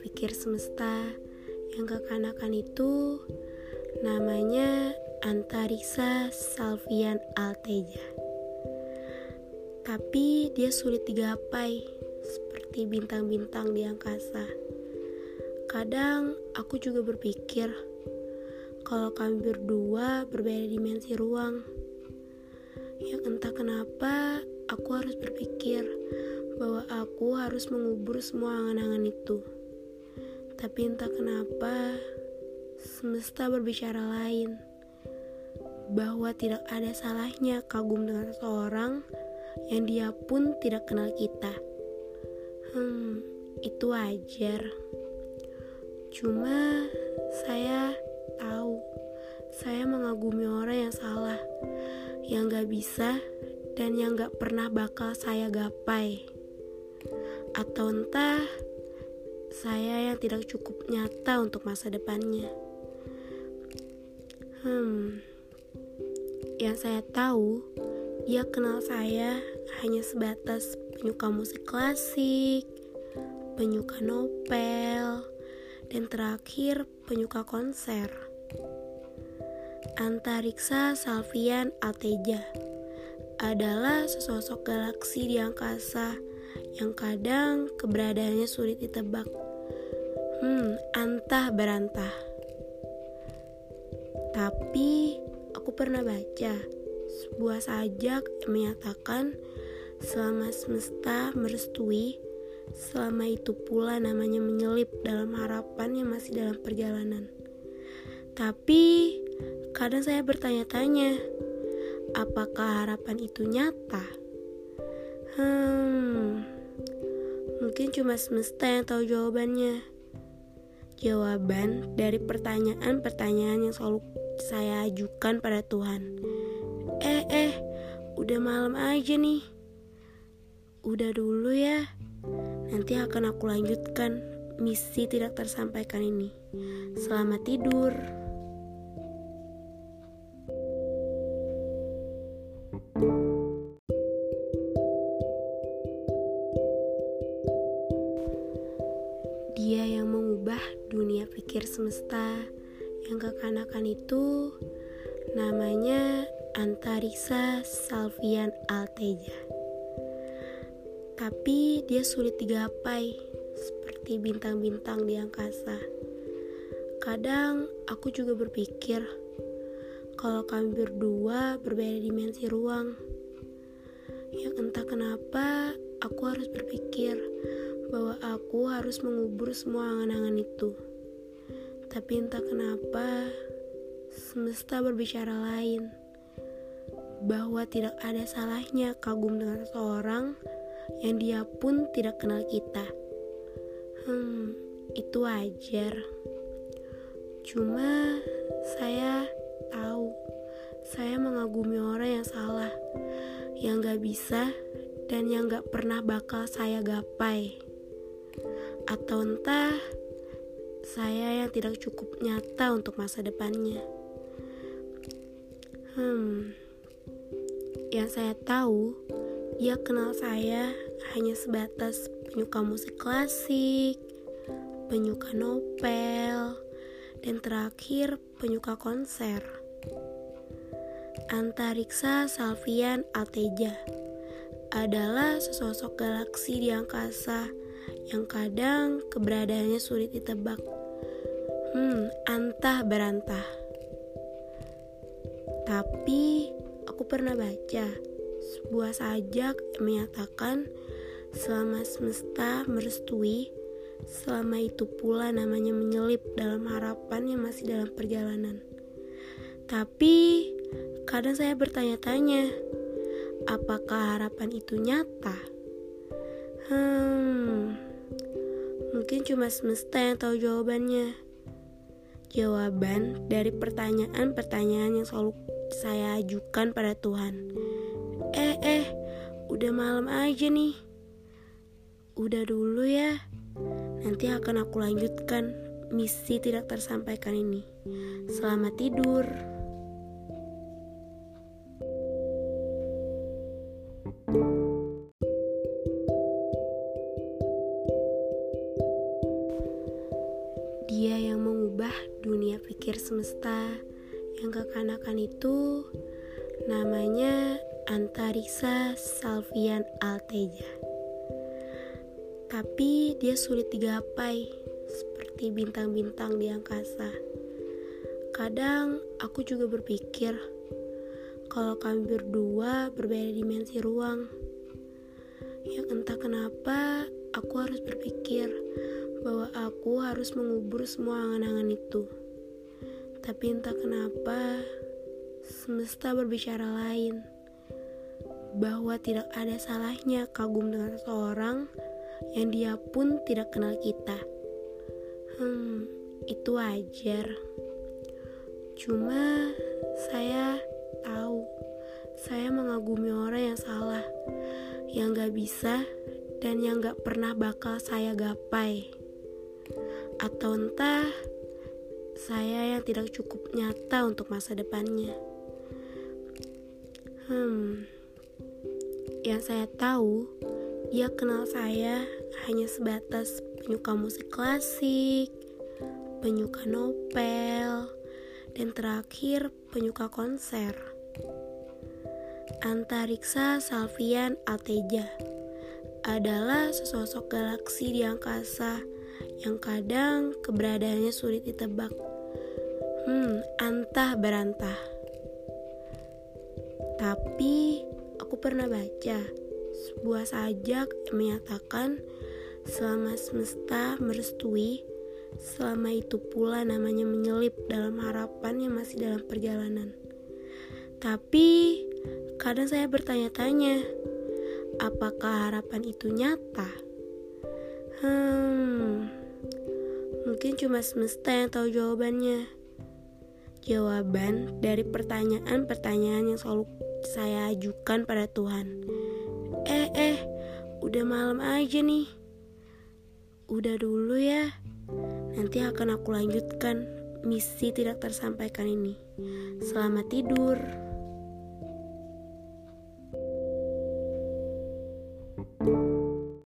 pikir semesta yang kekanakan itu namanya Antariksa Salvian Alteja. Tapi dia sulit digapai seperti bintang-bintang di angkasa. Kadang aku juga berpikir kalau kami berdua berbeda dimensi ruang. Yang entah kenapa aku harus berpikir bahwa aku harus mengubur semua angan-angan itu. Tapi entah kenapa semesta berbicara lain bahwa tidak ada salahnya kagum dengan seseorang yang dia pun tidak kenal kita. Hmm, itu wajar. Cuma saya tahu saya mengagumi orang yang salah, yang gak bisa dan yang gak pernah bakal saya gapai. Atau entah saya yang tidak cukup nyata untuk masa depannya. Hmm, yang saya tahu, dia kenal saya hanya sebatas penyuka musik klasik, penyuka novel, dan terakhir penyuka konser. Antariksa Salvian Alteja adalah sesosok galaksi di angkasa yang kadang keberadaannya sulit ditebak. Hmm, antah berantah. Tapi aku pernah baca sebuah sajak yang menyatakan selama semesta merestui Selama itu pula namanya menyelip dalam harapan yang masih dalam perjalanan. Tapi kadang saya bertanya-tanya, apakah harapan itu nyata? Hmm, mungkin cuma semesta yang tahu jawabannya. Jawaban dari pertanyaan-pertanyaan yang selalu saya ajukan pada Tuhan. Eh, eh, udah malam aja nih. Udah dulu ya. Nanti akan aku lanjutkan misi tidak tersampaikan ini. Selamat tidur. Dia yang mengubah dunia pikir semesta yang kekanakan itu namanya Antariksa Salvian Alteja tapi dia sulit digapai seperti bintang-bintang di angkasa. Kadang aku juga berpikir kalau kami berdua berbeda dimensi ruang. Yang entah kenapa aku harus berpikir harus mengubur semua angan-angan itu. Tapi entah kenapa semesta berbicara lain bahwa tidak ada salahnya kagum dengan seseorang yang dia pun tidak kenal kita. Hmm, itu wajar. Cuma saya tahu saya mengagumi orang yang salah, yang gak bisa dan yang gak pernah bakal saya gapai. Atau entah saya yang tidak cukup nyata untuk masa depannya. Hmm, yang saya tahu ia kenal saya hanya sebatas penyuka musik klasik, penyuka novel, dan terakhir penyuka konser. Antariksa Salvian Alteja adalah sesosok galaksi di angkasa yang kadang keberadaannya sulit ditebak. Hmm, antah berantah. Tapi aku pernah baca sebuah sajak menyatakan selama semesta merestui, selama itu pula namanya menyelip dalam harapan yang masih dalam perjalanan. Tapi kadang saya bertanya-tanya, apakah harapan itu nyata? Hmm, mungkin cuma semesta yang tahu jawabannya. Jawaban dari pertanyaan-pertanyaan yang selalu saya ajukan pada Tuhan. Eh, eh, udah malam aja nih. Udah dulu ya. Nanti akan aku lanjutkan misi tidak tersampaikan ini. Selamat tidur. Semesta yang kekanakan itu namanya Antariksa Salvian Alteja. Tapi dia sulit digapai seperti bintang-bintang di angkasa. Kadang aku juga berpikir kalau kami berdua berbeda dimensi ruang. Yang entah kenapa aku harus berpikir bahwa aku harus mengubur semua angan-angan itu. Tapi entah kenapa semesta berbicara lain bahwa tidak ada salahnya kagum dengan seseorang yang dia pun tidak kenal kita. Hmm, itu wajar. Cuma saya tahu saya mengagumi orang yang salah, yang gak bisa, dan yang gak pernah bakal saya gapai. Atau entah, saya yang tidak cukup nyata untuk masa depannya. Hmm, yang saya tahu, dia kenal saya hanya sebatas penyuka musik klasik, penyuka novel, dan terakhir penyuka konser. Antariksa Salvian Alteja adalah sesosok galaksi di angkasa yang kadang keberadaannya sulit ditebak. Hmm, antah berantah. Tapi aku pernah baca sebuah sajak yang menyatakan selama semesta merestui, selama itu pula namanya menyelip dalam harapan yang masih dalam perjalanan. Tapi kadang saya bertanya-tanya, apakah harapan itu nyata? Hmm, mungkin cuma semesta yang tahu jawabannya. Jawaban dari pertanyaan-pertanyaan yang selalu saya ajukan pada Tuhan. Eh, eh, udah malam aja nih. Udah dulu ya. Nanti akan aku lanjutkan misi tidak tersampaikan ini. Selamat tidur.